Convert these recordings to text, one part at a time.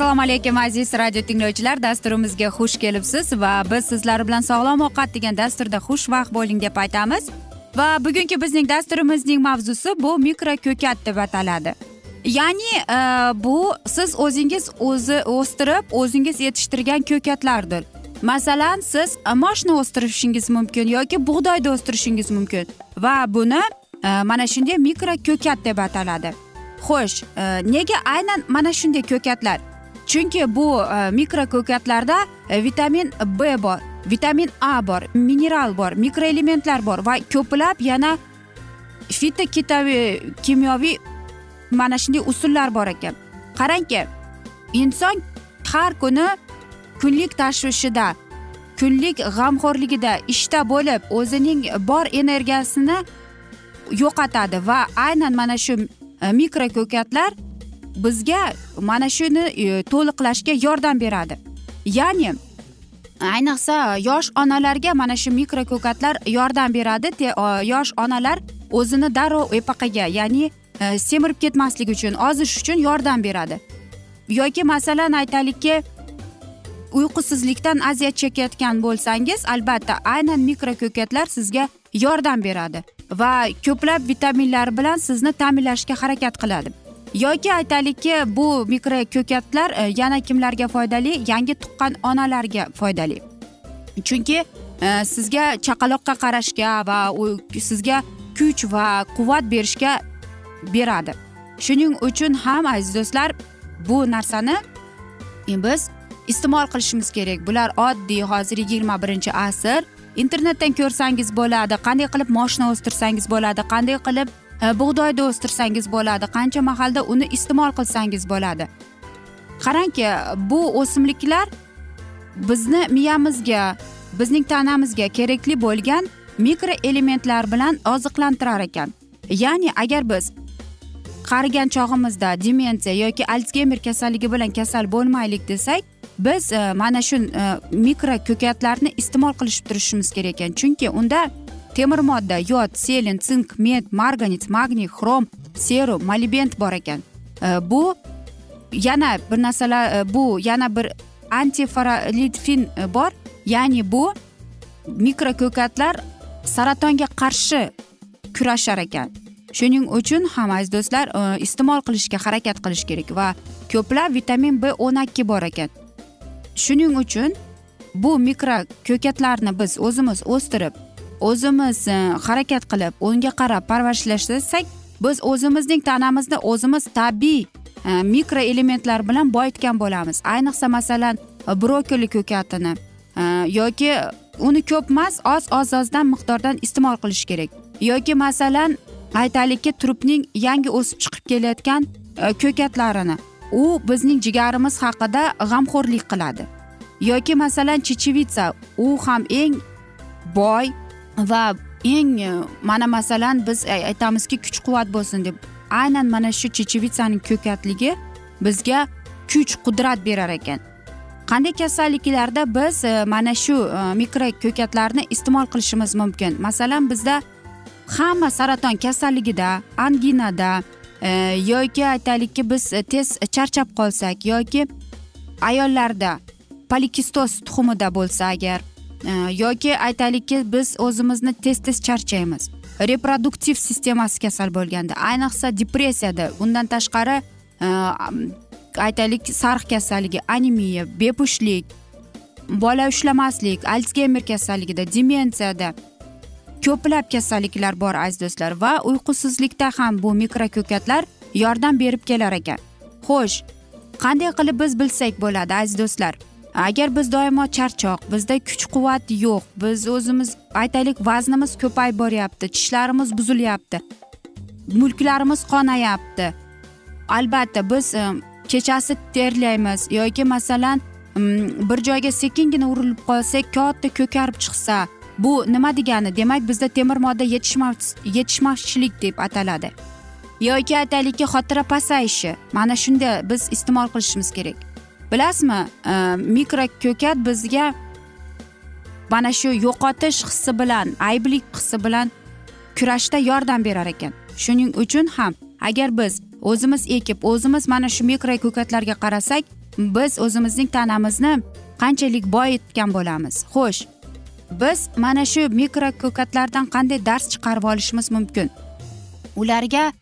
assalomu alaykum aziz radio tinglovchilar. Dasturimizga xush kelibsiz va biz sizlar bilan sog'lom ovqat degan dasturda xushvaqt bo'ling deb aytamiz. Va bugungi bizning dasturimizning mavzusi bu mikro ko'kat deb ataladi. Ya'ni e, bu siz o'zingiz o'zi o'stirib o'zingiz yetishtirgan ko'katlardir. Masalan siz moshni o'stirishingiz mumkin yoki bug'doyni o'stirishingiz mumkin. Va buni e, mana shunday mikro ko'kat deb ataladi. Xo'sh e, nega aynan mana shunday ko'katlar? Chunki bu e, mikro ko'katlarda vitamin b bor vitamin a bor mineral bor mikroelementlar bor va ko'plab yana fitokimyoviy mana shunday usullar bor ekan. Qarangki inson har kuni kunlik tashvishida kunlik g'amxo'rligida ishda bo'lib o'zining bor energiyasini yo'qotadi va aynan mana shu e, mikro ko'katlar bizga mana shuni e, to'liqlashga yordam beradi. Ya'ni ayniqsa yosh onalarga mana shu mikro ko'katlar yordam beradi yosh onalar o'zini darrov epaqaga ya'ni e, semirib ketmaslik uchun ozish uchun yordam beradi. Yoki masalan aytaylikki uyqusizlikdan aziyat chekayotgan bo'lsangiz albatta aynan mikro ko'katlar sizga yordam beradi va ko'plab vitaminlar bilan sizni ta'minlashga harakat qiladi. Yoki aytaylikki bu mikro ko'katlar e, yana kimlarga foydali? Yangi tuqqan onalarga foydali. Chunki e, sizga chaqaloqqa qarashga va u sizga kuch va quvvat berishga beradi. Shuning uchun ham aziz do'stlar bu narsani biz iste'mol qilishimiz kerak. Bular oddiy hozir yigirma birinchi asr. Internetdan ko'rsangiz bo'ladi. Qanday qilib moshina o'stirsangiz bo'ladi? Qanday qilib e, bug'doyni o'stirsangiz bo'ladi? Qancha mahalda uni iste'mol qilsangiz bo'ladi? Qarangki bu o'simliklar bizni miyamizga bizning tanamizga kerakli bo'lgan mikroelementlar bilan oziqlantirar ekan. Ya'ni agar biz qarigan chog'imizda demensiya yoki alsgeymer kasalligi bilan kasal bo'lmaylik desak biz e, mana shu e, mikro ko'katlarni iste'mol qilishib turishimiz kerak ekan. Chunki unda temir modda yod selen sink med marganit magniy xrom serum molibdent bor ekan. E, bu yana bir narsalar e, bu yana bir antifaralitfin e, bor. Ya'ni bu mikro ko'katlar saratonga qarshi kurashar ekan. Shuning uchun ham aziz do'stlar e, iste'mol qilishga harakat qilish kerak va ko'plab vitamin b o'n ikki bor ekan. Shuning uchun bu mikro ko'katlarni biz o'zimiz o'stirib o'zimiz e, harakat qilib unga qarab parvarishlashsak biz o'zimizning tanamizni o'zimiz tabiiy e, mikroelementlar bilan boyitgan bo'lamiz. Ayniqsa masalan e, brokoli ko'katini yoki uni ko'p emas oz oz ozdan miqdordan iste'mol qilish kerak. Yoki masalan aytaylikki trupning yangi o'sib chiqib kelayotgan ko'katlarini. U bizning jigarimiz haqida g'amxo'rlik qiladi. Yoki masalan chechevitsa u ham eng boy va eng mana masalan biz aytamizki kuch quvvat bo'lsin deb aynan mana shu chechevitsaning ko'katligi bizga kuch qudrat berar ekan. Qanday kasalliklarda biz e, mana shu e, mikro ko'katlarni iste'mol qilishimiz mumkin? Masalan bizda hamma saraton kasalligida anginada E, yoki aytaylikki biz e, tez charchab qolsak yoki ayollarda polikistoz tuxumida bo'lsa agar e, yoki aytaylikki biz o'zimizni tez tez charchaymiz. Reproduktiv sistemasi kasal bo'lganda ayniqsa depressiyada undan tashqari aytaylik sarx kasalligi anemiya bepushtlik bola ushlamaslik alsgeymer kasalligida demensiyada ko'plab kasalliklar bor aziz do'stlar va uyqusizlikda ham bu mikroko'katlar yordam berib kelar ekan. Xo'sh qanday qilib biz bilsak bo'ladi aziz do'stlar? Agar biz doimo charchoq bizda kuch quvvat yo'q biz o'zimiz aytaylik vaznimiz ko'payib boryapti tishlarimiz buzilyapti mulklarimiz qonayapti. Albatta biz e, kechasi terlaymiz yoki masalan bir joyga sekingina urilib qolsak katta ko'karib chiqsa bu nima degani? Demak bizda temir modda yetishmovchilik deb ataladi. Yoki aytaylikki xotira pasayishi. Mana shunda biz iste'mol qilishimiz kerak. Bilasizmi? E, mikro ko'kat bizga mana shu yo'qotish hissi bilan ayblik hissi bilan kurashda yordam berar ekan. Shuning uchun ham agar biz o'zimiz ekib o'zimiz mana shu mikro ko'katlarga qarasak biz o'zimizning tanamizni qanchalik boyitgan bo'lamiz? Xo'sh biz mana shu mikro ko'katlardan qanday dars chiqarib olishimiz mumkin. Ularga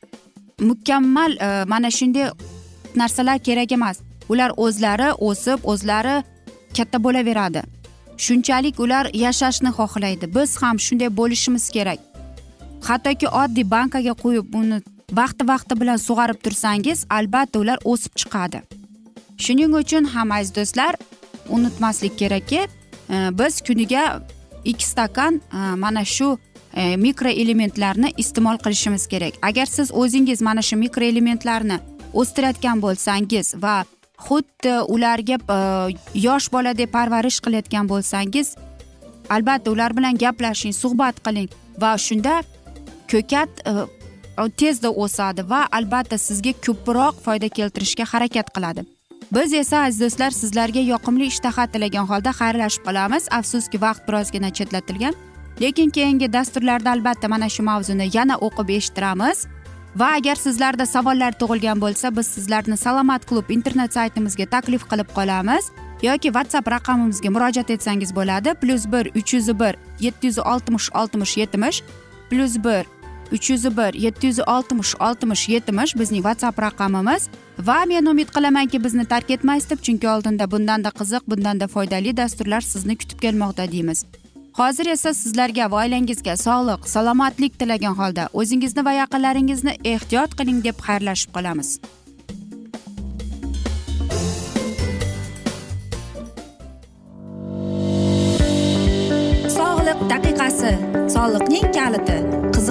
mukammal e, mana shunday narsalar kerak emas. Ular o'zlari o'sib o'zlari katta bo'laveradi. Shunchalik ular yashashni xohlaydi. Biz ham shunday bo'lishimiz kerak. Hattoki oddiy bankaga qo'yib uni vaqti vaqti bilan sug'arib tursangiz albatta ular o'sib chiqadi. Shuning uchun ham aziz do'stlar unutmaslik kerakki e, biz kuniga ikki stakan e, mana shu e, mikroelementlarni iste'mol qilishimiz kerak. Agar siz o'zingiz mana shu mikroelementlarni o'stirayotgan bo'lsangiz va xuddi ularga e, yosh boladek parvarish qilayotgan bo'lsangiz albatta ular bilan gaplashing suhbat qiling va shunda ko'kat e, tezda o'sadi va albatta sizga ko'proq foyda keltirishga harakat qiladi. Biz esa aziz do'stlar sizlarga yoqimli ishtaha tilagan holda xayrlashib qolamiz. Afsuski vaqt birozgina chetlatilgan. Lekin keyingi dasturlarda albatta mana shu mavzuni yana o'qib eshittiramiz. Va agar sizlarda savollar tug'ilgan bo'lsa biz sizlarni salomat klub internet saytimizga taklif qilib qolamiz. Yoki whatsapp raqamimizga murojaat etsangiz bo'ladi. Plyus bir uch yuz bir yetti yuz oltmish oltmish yetmish plyus bir uch yuz bir yetti yuz oltmish oltmish yetmish bizning whatsapp raqamimiz. Va men umid qilamanki bizni tark etmaysiz deb chunki oldinda bundanda qiziq bundanda foydali dasturlar sizni kutib kelmoqda deymiz. Hozir esa sizlarga va oilangizga sog'lik salomatlik tilagan holda o'zingizni va yaqinlaringizni ehtiyot qiling deb xayrlashib qolamiz. Sog'liq daqiqasi. Soliqning kaliti.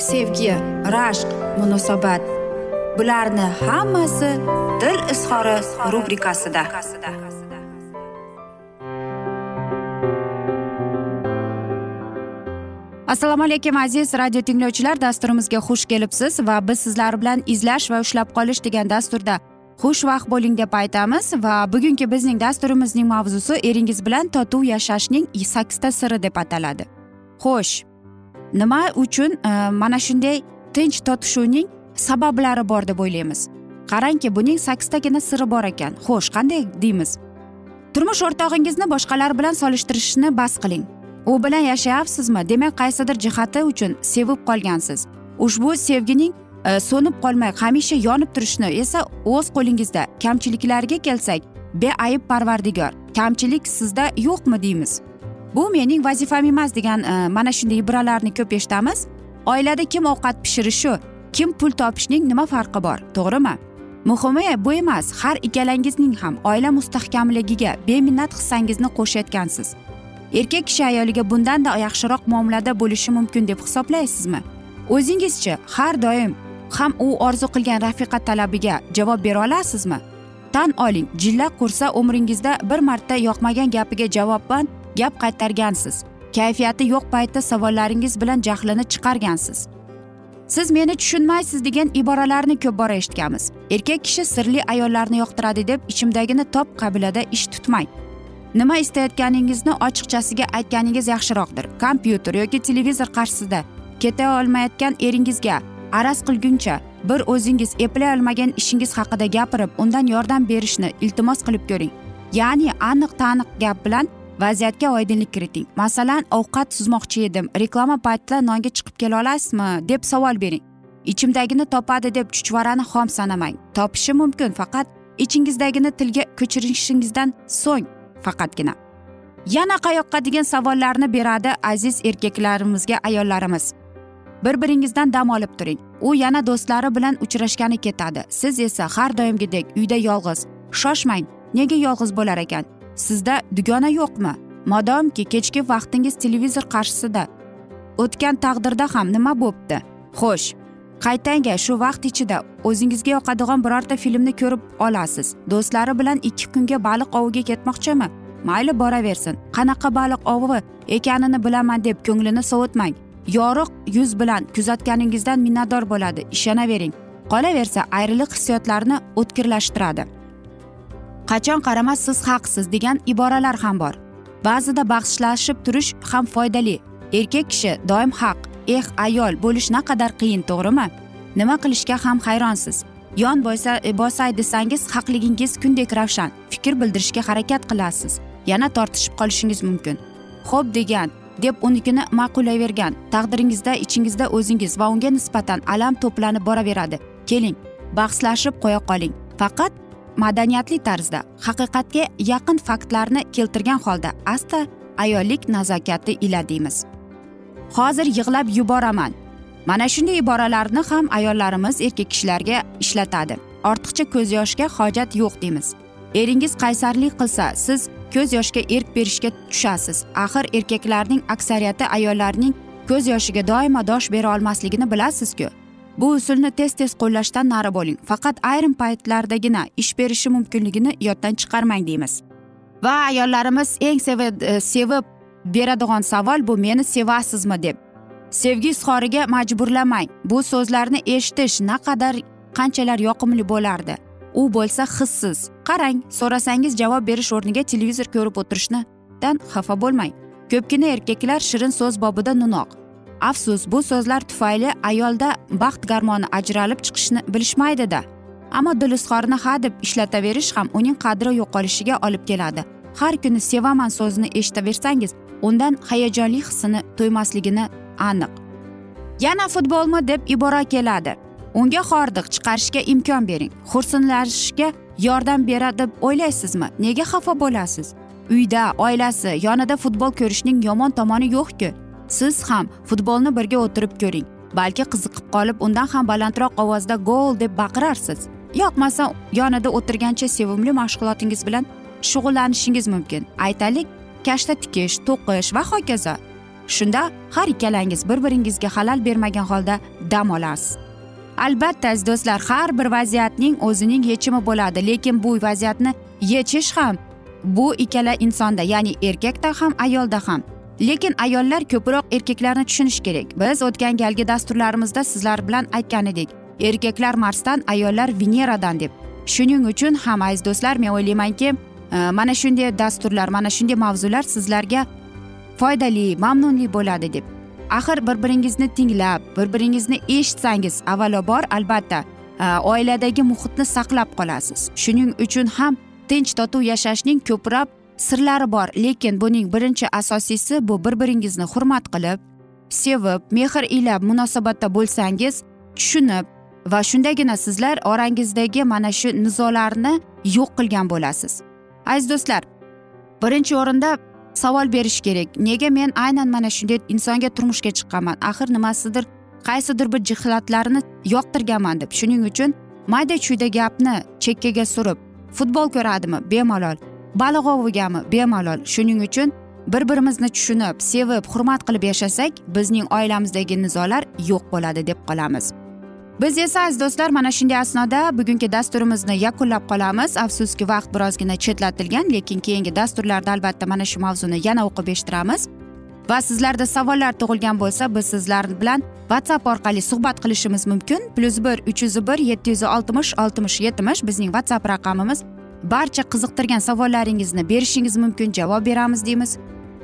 sevgi rashq munosabat. Bularni hammasi dil izhori rubrikasida. Assalomu alaykum aziz radio tinglovchilar. Dasturimizga xush kelibsiz va biz sizlar bilan izlash va ushlab qolish degan dasturda xushvaqt bo'ling deb aytamiz va bugungi bizning dasturimizning mavzusi eringiz bilan totuv yashashning sakkizta siri deb ataladi. Xo'sh nima uchun e, mana shunday tinch totishuvning sabablari bor deb o'ylaymiz. Qarangki buning sakkiztagina siri bor ekan. Xo'sh qanday deymiz? Turmush o'rtog'ingizni boshqalar bilan solishtirishni bas qiling. U bilan yashayapsizmi? Demak qaysidir jihati uchun sevib qolgansiz. Ushbu sevgining e, so'nib qolmay hamisha yonib turishni esa o'z qo'lingizda kamchiliklarga kelsak beayb parvardigor. Kamchilik sizda yo'qmi deymiz. Bu mening vazifam emas degan e, mana shunday ibralarni ko'p eshitamiz. Oilada kim ovqat pishirishi kim pul topishning nima farqi bor to'g'rimi? Muhimi bu emas har ikkalangizning ham oila mustahkamligiga beminnat hissangizni qo'shayotgansiz. Erkak kishi ayoliga bundanda yaxshiroq muomalada bo'lishi mumkin deb hisoblaysizmi? O'zingizchi har doim ham u orzu qilgan rafiqa talabiga javob bera olasizmi? Tan oling jilla qursa umringizda bir marta yoqmagan gapiga javoban gap qaytargansiz. Kayfiyati yo'q paytda savollaringiz bilan jahlini chiqargansiz. Siz meni tushunmaysiz degan iboralarni ko'p bora eshitganmiz. Erkak kishi sirli ayollarni yoqtiradi deb ichimdagini top qabilada ish tutmang nima istayotganingizni ochiqchasiga aytganingiz yaxshiroqdir. Kompyuter yoki televizor qarshisida keta olmayotgan eringizga araz qilguncha bir o'zingiz eplay olmagan ishingiz haqida gapirib undan yordam berishni iltimos qilib ko'ring. Ya'ni aniq taniq gap bilan vaziyatga oydinlik kiriting. Masalan ovqat suzmoqchi edim. Reklama paytida nonga chiqib kela olasizmi deb savol bering. Ichimdagini topadi deb chuchvarani xom sanamang. Topishi mumkin faqat ichingizdagini tilga ko'chirishingizdan so'ng faqatgina. Yana qayoqqa degan savollarni beradi aziz erkaklarimizga ayollarimiz. Bir biringizdan dam olib turing. U yana do'stlari bilan uchrashgani ketadi. Siz esa har doimgidek uyda yolg'iz. Shoshmang nega yolg'iz bo'lar ekan? Sizda dugona yo'qmi? Modomki kechki vaqtingiz televizor qarshisida. O'tgan taqdirda ham nima bo'pti? Xo'sh qaytanga shu vaqt ichida o'zingizga yoqadigan birorta filmni ko'rib olasiz. Do'stlari bilan ikki kunga baliq oviga ketmoqchimi? Mayli boraversin. Qanaqa baliq ovi ekanini bilaman deb ko'nglini sovutmang. Yorug' yuz bilan kuzatganingizdan minnatdor bo'ladi. Ishonavering. Qolaversa ayriliq hissiyotlarni o'tkirlashtiradi. Qachon qaramas siz haqsiz degan iboralar ham bor. Ba'zida bahslashib turish ham foydali. Erkak kishi doim haq eh ayol bo'lish naqadar qiyin to'g'rimi? Nima qilishga ham hayronsiz. Yon boysa e, bosay desangiz haqligingiz kundek ravshan fikr bildirishga harakat qilasiz. Yana tortishib qolishingiz mumkin. Xo'p degan deb unikini ma'qullayvergan taqdiringizda ichingizda o'zingiz va unga nisbatan alam to'planib boraveradi. Keling bahslashib qo'ya qoling. Faqat madaniyatli tarzda haqiqatga yaqin faktlarni keltirgan holda asta ayollik nazokati ila deymiz. Hozir yig'lab yuboraman. Mana shunday iboralarni ham ayollarimiz erkak kishilarga ishlatadi. Ortiqcha ko'z yoshga hojat yo'q deymiz. Eringiz qaysarlik qilsa siz ko'z yoshga erk berishga tushasiz. Axir erkaklarning aksariyati ayollarning ko'z yoshiga doimo dosh bera olmasligini bilasizku. Bu usulni tez tez qo'llashdan nari bo'ling. Faqat ayrim paytlardagina ish berishi mumkinligini yoddan chiqarmang deymiz. Va ayollarimiz eng e, sevib beradigan savol bu meni sevasizmi deb. Sevgi izhoriga majburlamang. Bu so'zlarni eshitish naqadar qanchalar yoqimli bo'lardi? U bo'lsa hissiz. Qarang so'rasangiz javob berish o'rniga televizor ko'rib o'tirishdan xafa bo'lmang. Ko'pgina erkaklar shirin so'z bobida no'noq afsus bu so'zlar tufayli ayolda baxt garmoni ajralib chiqishni bilishmaydida ammo dil izhorini ha deb ishlataverish ham uning qadri yo'qolishiga olib keladi. Har kuni sevaman so'zini eshitaversangiz undan hayajonli hissini to'ymasligini aniq. Yana futbolmi deb ibora keladi. Unga hordiq chiqarishga imkon bering. Xursandlanishga yordam beradi deb o'ylaysizmi? Nega xafa bo'lasiz? Uyda oilasi yonida futbol ko'rishning yomon tomoni yo'qku. Siz ham futbolni birga o'tirib ko'ring. Balki qiziqib qolib undan ham balandroq ovozda gol deb baqirarsiz. Yoqmasa yonida o'tirgancha sevimli mashg'ulotingiz bilan shug'ullanishingiz mumkin. Aytaylik kashta tikish to'qish va hokazo. Shunda har ikkalangiz bir biringizga xalal bermagan holda dam olasiz. Albatta aziz do'stlar har bir vaziyatning o'zining yechimi bo'ladi lekin bu vaziyatni yechish ham bu ikkala insonda ya'ni erkakda ham ayolda ham lekin ayollar ko'proq erkaklarni tushunishi kerak. Biz o'tgan galgi dasturlarimizda sizlar bilan aytgan edik. Erkaklar marsdan ayollar veneradan deb. Shuning uchun ham aziz do'stlar men o'ylaymanki e, mana shunday dasturlar mana shunday mavzular sizlarga foydali mamnunli bo'ladi deb. Axir bir biringizni tinglab bir biringizni eshitsangiz avvalobor albatta e, oiladagi muhitni saqlab qolasiz. Shuning uchun ham tinch totuv yashashning ko'plab sirlari bor lekin buning birinchi asosiysi bu bir biringizni hurmat qilib sevib mehr ila munosabatda bo'lsangiz tushunib va shundagina sizlar orangizdagi mana shu nizolarni yo'q qilgan bo'lasiz. Aziz do'stlar birinchi o'rinda savol berish kerak. Nega men aynan mana shunday insonga turmushga chiqqanman axir nimasidir qaysidir bir jihatlarini yoqtirganman deb. Shuning uchun mayda chuyda gapni chekkaga surib futbol ko'radimi? Bemalol. Baliq ovigami bemalol shuning uchun bir birimizni tushunib sevib hurmat qilib yashasak bizning oilamizdagi nizolar yo'q bo'ladi deb qolamiz. Biz esa aziz do'stlar mana shunday asnoda bugungi dasturimizni yakunlab qolamiz. Afsuski vaqt birozgina chetlatilgan lekin keyingi dasturlarda albatta mana shu mavzuni yana o'qib eshittiramiz. Va sizlarda savollar tug'ilgan bo'lsa biz sizlar bilan whatsapp orqali suhbat qilishimiz mumkin. Plyus bir uch yuz bir yetti yuz oltmish oltmish yetmish bizning whatsapp raqamimiz. Barcha qiziqtirgan savollaringizni berishingiz mumkin javob beramiz deymiz.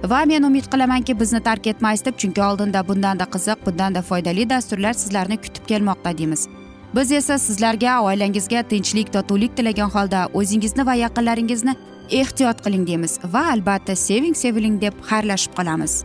Va men umid qilamanki bizni tark etmaysiz deb chunki oldinda bundanda qiziq bundanda foydali dasturlar sizlarni kutib kelmoqda deymiz. Biz esa sizlarga oilangizga tinchlik totuvlik tilagan holda o'zingizni va yaqinlaringizni ehtiyot qiling deymiz. Va albatta seving seviling deb xayrlashib qolamiz.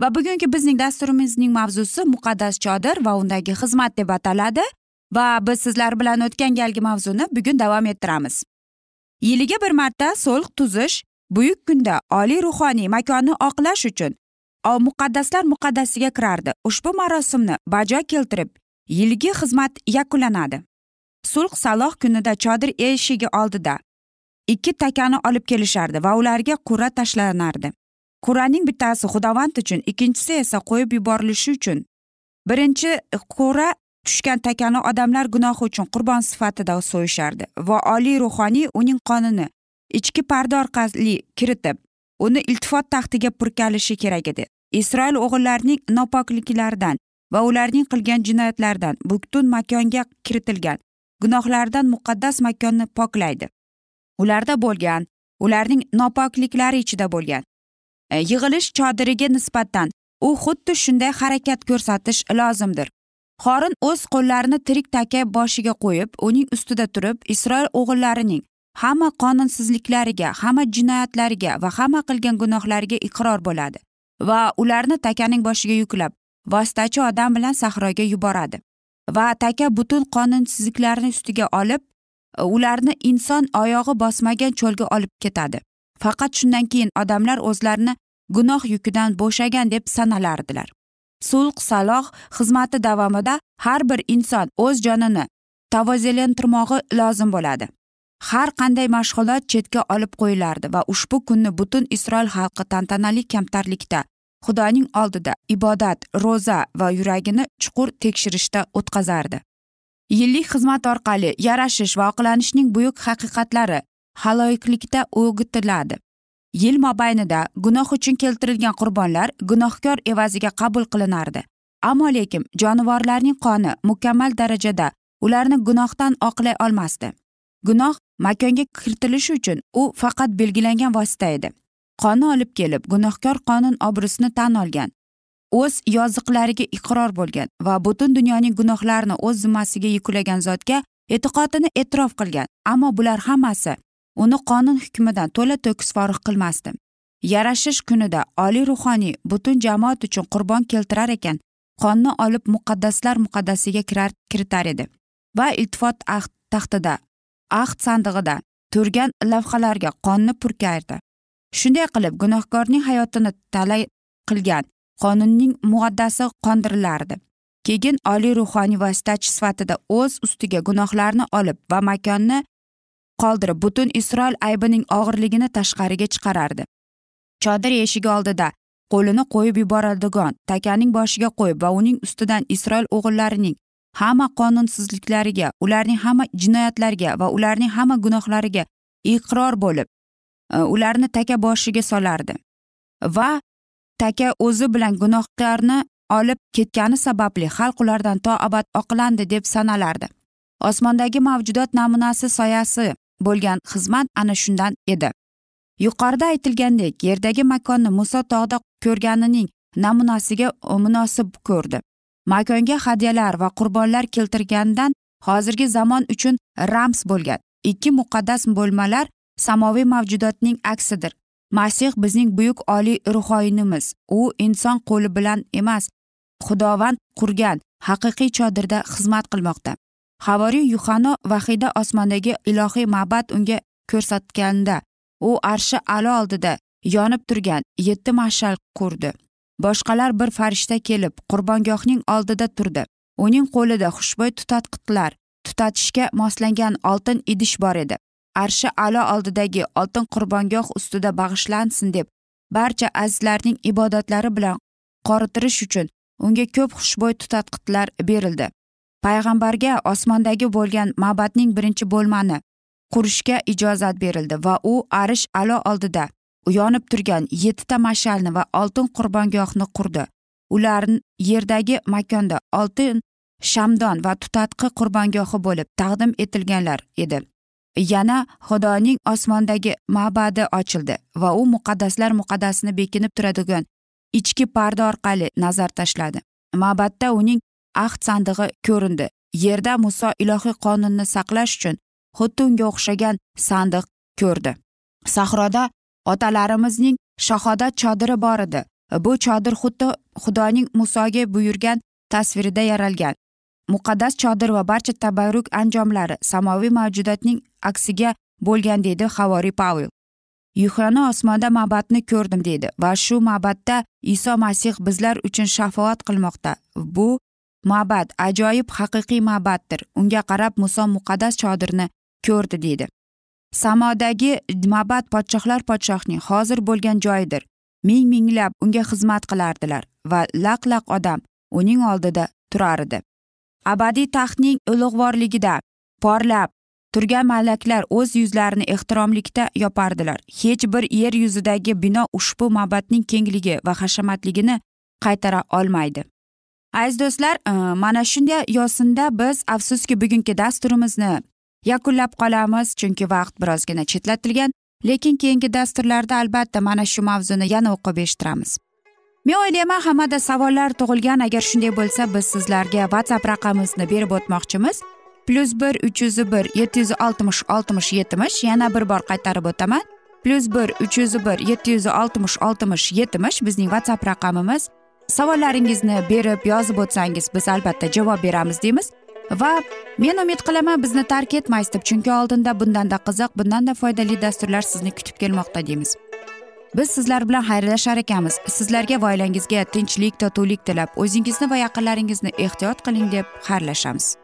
Va bugungi bizning dasturimizning mavzusi muqaddas chodir va undagi xizmat deb ataladi va biz sizlar bilan o'tgan galgi mavzuni bugun davom ettiramiz. Yiliga bir marta so'lq tuzish buyuk kunda oliy ruhoniy makonni oqlash uchun muqaddaslar muqaddasiga kirardi. Ushbu marosimni bajo keltirib yilgi xizmat yakunlanadi. Sulh saloh kunida chodir eshigi oldida ikki takani olib kelishardi va ularga qurra tashlanardi. Qur'aning bittasi xudovand uchun ikkinchisi esa qo'yib yuborilishi uchun. Birinchi qur'a tushgan takani odamlar gunohi uchun qurbon sifatida so'yishardi va oliy ruhoniy uning qonini ichki parda orqali kiritib uni iltifot taxtiga purkalishi kerak edi. Isroil o'g'illarining nopokliklaridan va ularning qilgan jinoyatlaridan butun makonga kiritilgan gunohlardan muqaddas makonni poklaydi. Ularda bo'lgan ularning nopokliklari ichida bo'lgan E, yig'ilish chodiriga nisbatan u xuddi shunday harakat ko'rsatish lozimdir. Xorin o'z qo'llarini tirik taka boshiga qo'yib uning ustida turib isroil o'g'illarining hamma qonunsizliklariga hamma jinoyatlariga va hamma qilgan gunohlariga iqror bo'ladi va ularni takaning boshiga yuklab vositachi odam bilan sahroga yuboradi va taka butun qonunsizliklarni ustiga olib e, ularni inson oyog'i bosmagan cho'lga olib ketadi. Faqat shundan keyin odamlar o'zlarini gunoh yukidan bo'shagan deb sanalardilar. Sulh saloh xizmati davomida har bir inson o'z jonini tavozelantirmog'i lozim bo'ladi. Har qanday mashg'ulot chetga olib qo'yilardi va ushbu kunni butun isroil xalqi tantanali kamtarlikda xudoning oldida ibodat ro'za va yuragini chuqur tekshirishda o'tkazardi. Yillik xizmat orqali yarashish va oqlanishning buyuk haqiqatlari haloyiqlikda o'gitiladi yil mobaynida gunoh uchun keltirilgan qurbonlar gunohkor evaziga qabul qilinardi. Ammo lekin jonivorlarning qoni mukammal darajada ularni gunohdan oqlay olmasdi. Gunoh makonga kiritilishi uchun u faqat belgilangan vosita edi. Qonni olib kelib gunohkor qonun obro'sini tan olgan o'z yoziqlariga iqror bo'lgan va butun dunyoning gunohlarini o'z zimmasiga yuklagan zotga e'tiqodini e'tirof qilgan. Ammo bular hammasi uni qonun hukmidan to'la to'kis forig qilmasdi yarashish kunida oliy ruhoniy butun jamoat uchun qurbon keltirar ekan qonni olib muqaddaslar muqaddasiga kirar kiritar edi va iltifot ahd taxtida ahd sandig'ida turgan lavhalarga qonni purkardi shunday qilib gunohkorning hayotini talay qilgan qonunning muaddasi qondirilardi keyin oliy ruhoniy vositachi sifatida o'z ustiga gunohlarni olib va makonni qoldirib butun isroil aybining og'irligini tashqariga chiqarardi. Chodir eshigi oldida qo'lini qo'yib yuboradigan takaning boshiga qo'yib va uning ustidan isroil o'g'illarining hamma qonunsizliklariga ularning hamma jinoyatlariga va ularning hamma gunohlariga iqror bo'lib e, ularni taka boshiga solardi. Va taka o'zi bilan gunohkorni olib ketgani sababli xalq ulardan to abad oqlandi deb sanalardi. Osmondagi mavjudot namunasi soyasi bo'lgan xizmat ana shundan edi. Yuqorida aytilgandek yerdagi makonni muso tog'da ko'rganining namunasiga munosib ko'rdi. Makonga hadyalar va qurbonlar keltirgandan hozirgi zamon uchun rams bo'lgan ikki muqaddas bo'lmalar samoviy mavjudotning aksidir. Masih bizning buyuk oliy ruhoyinimiz u inson qo'li bilan emas xudovand qurgan haqiqiy chodirda xizmat qilmoqda. Havoriy yuhano vahiyda osmondagi ilohiy ma'bad unga ko'rsatganda u arshi alo oldida yonib turgan yetti mashal qurdi. Boshqalar bir farishta kelib qurbongohning oldida turdi. Uning qo'lida xushbo'y tutatqitlar tutatishga moslangan oltin idish bor edi. Arshi alo oldidagi oltin qurbongoh ustida bag'ishlansin deb barcha azizlarning ibodatlari bilan qoritirish uchun unga ko'p xushbo'y tutatqitlar berildi. Payg'ambarga osmondagi bo'lgan mabadning birinchi bo'lmani qurishga ijozat berildi va u arish alo oldida yonib turgan yettita mashalni va oltin qurbongohni qurdi. Ular yerdagi makonda oltin shamdon va tutatqi qurbongohi bo'lib taqdim etilganlar edi. Yana xudoning osmondagi ma'badi ochildi va u muqaddaslar muqaddasini bekinib turadigan ichki parda orqali nazar tashladi. Ma'batda uning ahd sandig'i ko'rindi. Yerda muso ilohiy qonunni saqlash uchun xuddi unga o'xshagan sandiq ko'rdi. Sahroda otalarimizning shahodat chodiri bor edi. Bu chodir xuddi xudoning musoga buyurgan tasvirida yaralgan. Muqaddas chodir va barcha tabarruk anjomlari samoviy mavjudotning aksiga bo'lgan deydi havoriy pavel yuhani osmonda ma'batni ko'rdim deydi va shu ma'batda iso masih bizlar uchun shafoat qilmoqda. Bu ma'bad ajoyib haqiqiy ma'baddir. Unga qarab muso muqaddas chodirni ko'rdi deydi. Samodagi ma'bad podshohlar podshohning hozir bo'lgan joyidir. Ming minglab unga xizmat qilardilar va laq laq odam uning oldida turar edi. Abadiy taxtning ulug'vorligida porlab turgan malaklar o'z yuzlarini ehtiromlikda yopardilar. Hech bir yer yuzidagi bino ushbu ma'batning kengligi va hashamatligini qaytara olmaydi. Aziz do'stlar e, mana shunday yo'sinda biz afsuski bugungi dasturimizni yakunlab qolamiz chunki vaqt birozgina chetlatilgan lekin keyingi dasturlarda albatta mana shu mavzuni yana o'qib eshittiramiz. Men o'ylayman hammada savollar tug'ilgan agar shunday bo'lsa biz sizlarga whatsapp raqamimizni berib o'tmoqchimiz. Plyus bir uch yuz bir yetti yuz oltmish oltmish yetmish yana bir bor qaytarib o'taman. Plyus bir uch yuz bir yetti yuz oltmish oltmish yetmish bizning whatsapp raqamimiz savollaringizni berib yozib o'tsangiz biz albatta javob beramiz deymiz. Va men umid qilaman bizni tark etmaysiz deb. Chunki oldinda bundanda qiziq bundanda foydali dasturlar sizni kutib kelmoqda deymiz. Biz sizlar bilan xayrlashar ekanmiz. Sizlarga va oilangizga tinchlik totuvlik tilab o'zingizni va yaqinlaringizni ehtiyot qiling deb xayrlashamiz.